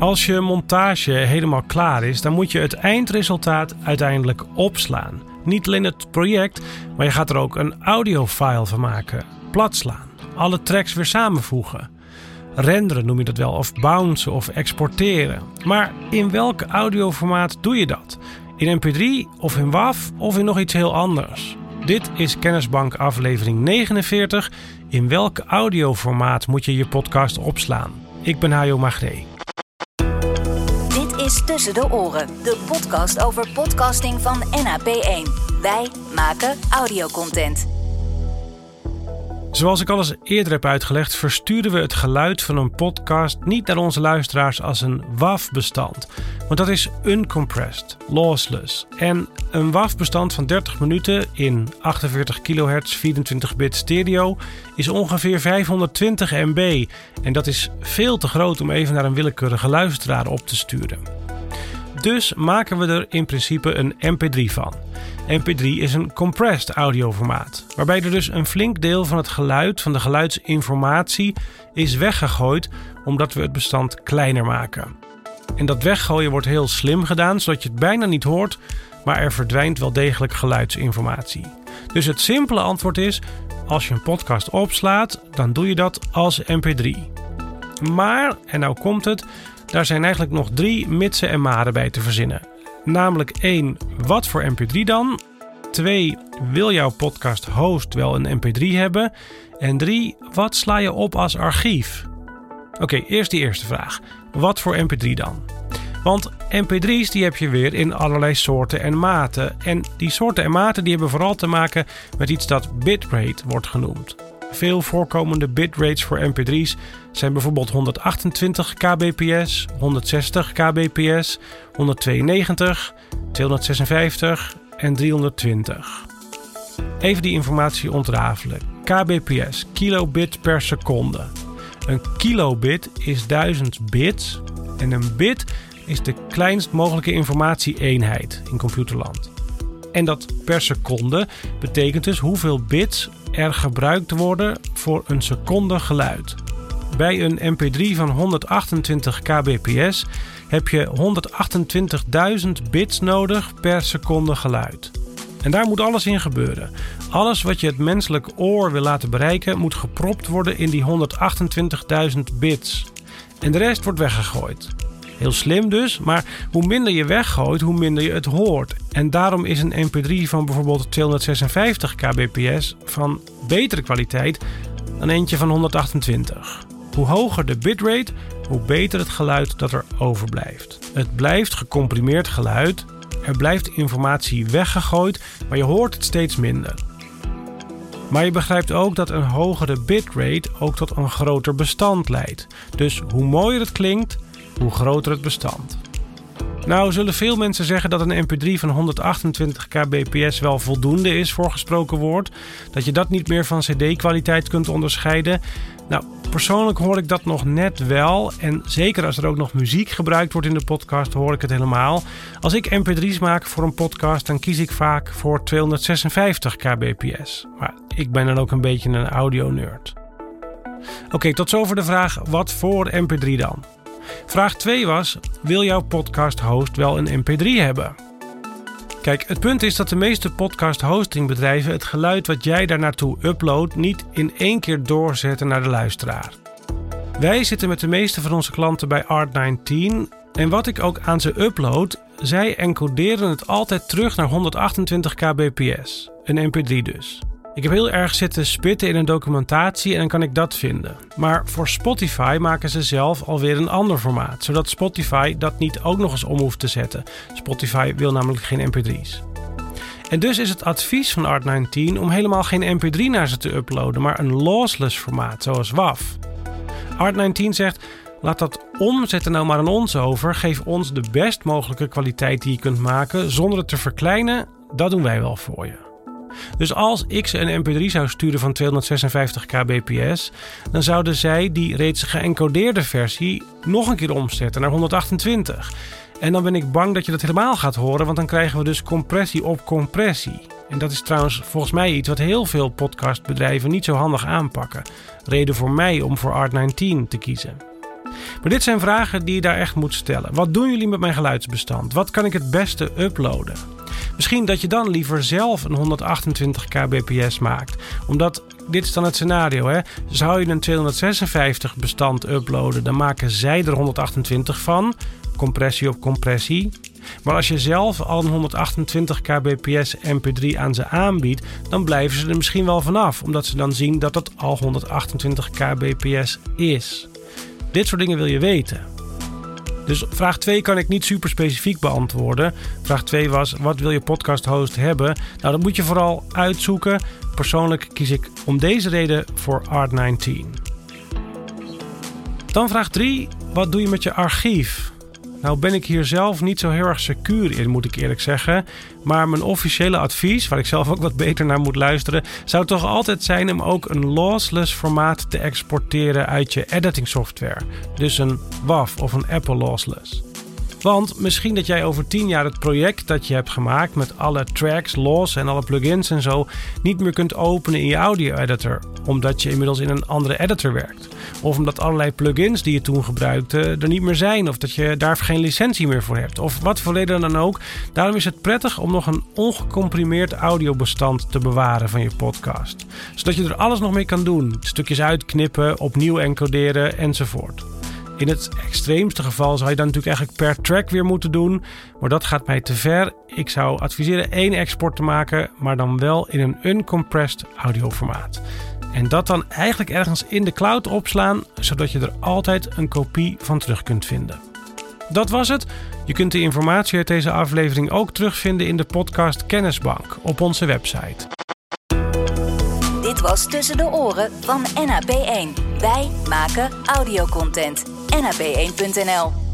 Als je montage helemaal klaar is, dan moet je het eindresultaat uiteindelijk opslaan. Niet alleen het project, maar je gaat er ook een audiofile van maken. Platslaan. Alle tracks weer samenvoegen. Renderen noem je dat wel, of bouncen of exporteren. Maar in welk audioformaat doe je dat? In MP3 of in WAV of in nog iets heel anders? Dit is Kennisbank aflevering 49. In welk audioformaat moet je je podcast opslaan? Ik ben Hajo Magree. Tussen de Oren, de podcast over podcasting van NAP1. Wij maken audiocontent. Zoals ik al eens eerder heb uitgelegd, versturen we het geluid van een podcast niet naar onze luisteraars als een WAV-bestand. Want dat is uncompressed, lossless. En een WAV-bestand van 30 minuten in 48 kHz 24 bit stereo is ongeveer 520 MB. En dat is veel te groot om even naar een willekeurige luisteraar op te sturen. Dus maken we er in principe een MP3 van. MP3 is een compressed audioformaat, waarbij er dus een flink deel van het geluid, van de geluidsinformatie, is weggegooid omdat we het bestand kleiner maken. En dat weggooien wordt heel slim gedaan, zodat je het bijna niet hoort, maar er verdwijnt wel degelijk geluidsinformatie. Dus het simpele antwoord is: als je een podcast opslaat, dan doe je dat als MP3. Maar, en nou komt het, daar zijn eigenlijk nog drie mitsen en maren bij te verzinnen. Namelijk 1. Wat voor MP3 dan? 2. Wil jouw podcast host wel een MP3 hebben? En 3. Wat sla je op als archief? Oké, eerst die eerste vraag. Wat voor MP3 dan? Want MP3's die heb je weer in allerlei soorten en maten. En die soorten en maten die hebben vooral te maken met iets dat bitrate wordt genoemd. Veel voorkomende bitrates voor MP3's zijn bijvoorbeeld 128 kbps, 160 kbps, 192, 256 en 320. Even die informatie ontrafelen. kbps, kilobit per seconde. Een kilobit is 1000 bits en een bit is de kleinst mogelijke informatie-eenheid in computerland. En dat per seconde betekent dus hoeveel bits er gebruikt worden voor een seconde geluid. Bij een MP3 van 128 kbps heb je 128.000 bits nodig per seconde geluid. En daar moet alles in gebeuren. Alles wat je het menselijk oor wil laten bereiken, moet gepropt worden in die 128.000 bits. En de rest wordt weggegooid. Heel slim dus, maar hoe minder je weggooit, hoe minder je het hoort. En daarom is een MP3 van bijvoorbeeld 256 kbps van betere kwaliteit dan eentje van 128. Hoe hoger de bitrate, hoe beter het geluid dat er overblijft. Het blijft gecomprimeerd geluid, er blijft informatie weggegooid, maar je hoort het steeds minder. Maar je begrijpt ook dat een hogere bitrate ook tot een groter bestand leidt. Dus hoe mooier het klinkt, hoe groter het bestand. Nou zullen veel mensen zeggen dat een mp3 van 128 kbps wel voldoende is voor gesproken woord. Dat je dat niet meer van cd-kwaliteit kunt onderscheiden. Nou, persoonlijk hoor ik dat nog net wel. En zeker als er ook nog muziek gebruikt wordt in de podcast, hoor ik het helemaal. Als ik mp3's maak voor een podcast, dan kies ik vaak voor 256 kbps. Maar ik ben dan ook een beetje een audio-nerd. Oké, tot zover de vraag: wat voor mp3 dan? Vraag 2 was: wil jouw podcast host wel een MP3 hebben? Kijk, het punt is dat de meeste podcast hostingbedrijven het geluid wat jij daar naartoe uploadt niet in één keer doorzetten naar de luisteraar. Wij zitten met de meeste van onze klanten bij Art19 en wat ik ook aan ze upload, zij encoderen het altijd terug naar 128 kbps, een MP3 dus. Ik heb heel erg zitten spitten in een documentatie en dan kan ik dat vinden. Maar voor Spotify maken ze zelf alweer een ander formaat, zodat Spotify dat niet ook nog eens om hoeft te zetten. Spotify wil namelijk geen mp3's. En dus is het advies van Art19 om helemaal geen mp3 naar ze te uploaden, maar een lossless formaat, zoals WAV. Art19 zegt, laat dat omzetten nou maar aan ons over, geef ons de best mogelijke kwaliteit die je kunt maken zonder het te verkleinen, dat doen wij wel voor je. Dus als ik ze een mp3 zou sturen van 256 kbps, dan zouden zij die reeds geëncodeerde versie nog een keer omzetten naar 128. En dan ben ik bang dat je dat helemaal gaat horen, want dan krijgen we dus compressie op compressie. En dat is trouwens volgens mij iets wat heel veel podcastbedrijven niet zo handig aanpakken. Reden voor mij om voor Art19 te kiezen. Maar dit zijn vragen die je daar echt moet stellen. Wat doen jullie met mijn geluidsbestand? Wat kan ik het beste uploaden? Misschien dat je dan liever zelf een 128 kbps maakt. Omdat, dit is dan het scenario hè. Zou je een 256 bestand uploaden, dan maken zij er 128 van. Compressie op compressie. Maar als je zelf al een 128 kbps MP3 aan ze aanbiedt, dan blijven ze er misschien wel vanaf, omdat ze dan zien dat het al 128 kbps is. Dit soort dingen wil je weten. Dus vraag 2 kan ik niet super specifiek beantwoorden. Vraag 2 was: wat wil je podcast host hebben? Nou, dat moet je vooral uitzoeken. Persoonlijk kies ik om deze reden voor Art19. Dan vraag 3: wat doe je met je archief? Nou ben ik hier zelf niet zo heel erg secuur in, moet ik eerlijk zeggen. Maar mijn officiële advies, waar ik zelf ook wat beter naar moet luisteren, zou toch altijd zijn om ook een lossless formaat te exporteren uit je editing software. Dus een WAV of een Apple Lossless. Want misschien dat jij over 10 jaar het project dat je hebt gemaakt met alle tracks los en alle plugins en zo niet meer kunt openen in je audio editor, omdat je inmiddels in een andere editor werkt. Of omdat allerlei plugins die je toen gebruikte er niet meer zijn, of dat je daar geen licentie meer voor hebt, of wat voor reden dan ook. Daarom is het prettig om nog een ongecomprimeerd audiobestand te bewaren van je podcast, zodat je er alles nog mee kan doen: stukjes uitknippen, opnieuw encoderen enzovoort. In het extreemste geval zou je dan natuurlijk eigenlijk per track weer moeten doen. Maar dat gaat mij te ver. Ik zou adviseren één export te maken, maar dan wel in een uncompressed audioformaat. En dat dan eigenlijk ergens in de cloud opslaan, zodat je er altijd een kopie van terug kunt vinden. Dat was het. Je kunt de informatie uit deze aflevering ook terugvinden in de podcast Kennisbank op onze website. Dit was Tussen de Oren van NAP1. Wij maken audiocontent. NAP1.nl